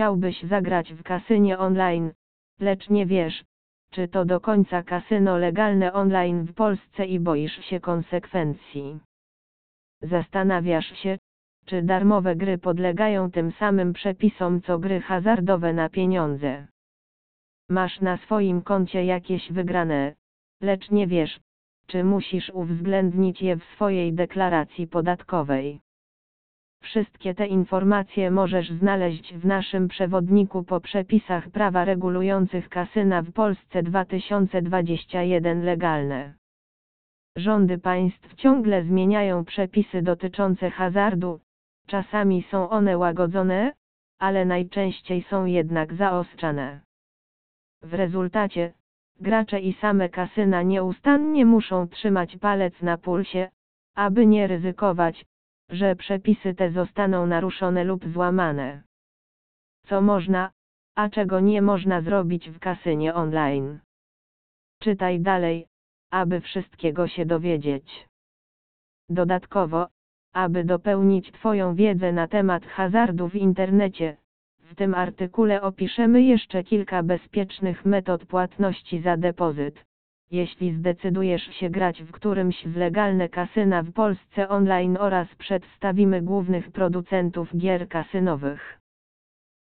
chciałbyś zagrać w kasynie online, lecz nie wiesz, czy to do końca kasyno legalne online w Polsce i boisz się konsekwencji. Zastanawiasz się, czy darmowe gry podlegają tym samym przepisom co gry hazardowe na pieniądze. Masz na swoim koncie jakieś wygrane, lecz nie wiesz, czy musisz uwzględnić je w swojej deklaracji podatkowej. Wszystkie te informacje możesz znaleźć w naszym przewodniku po przepisach prawa regulujących kasyna w Polsce 2021 legalne. Rządy państw ciągle zmieniają przepisy dotyczące hazardu, czasami są one łagodzone, ale najczęściej są jednak zaostrzane. W rezultacie, gracze i same kasyna nieustannie muszą trzymać palec na pulsie, aby nie ryzykować, że przepisy te zostaną naruszone lub złamane. Co można, a czego nie można zrobić w kasynie online. Czytaj dalej, aby wszystkiego się dowiedzieć. Dodatkowo, aby dopełnić Twoją wiedzę na temat hazardu w internecie, w tym artykule opiszemy jeszcze kilka bezpiecznych metod płatności za depozyt. Jeśli zdecydujesz się grać w którymś z legalne kasyna w Polsce online oraz przedstawimy głównych producentów gier kasynowych.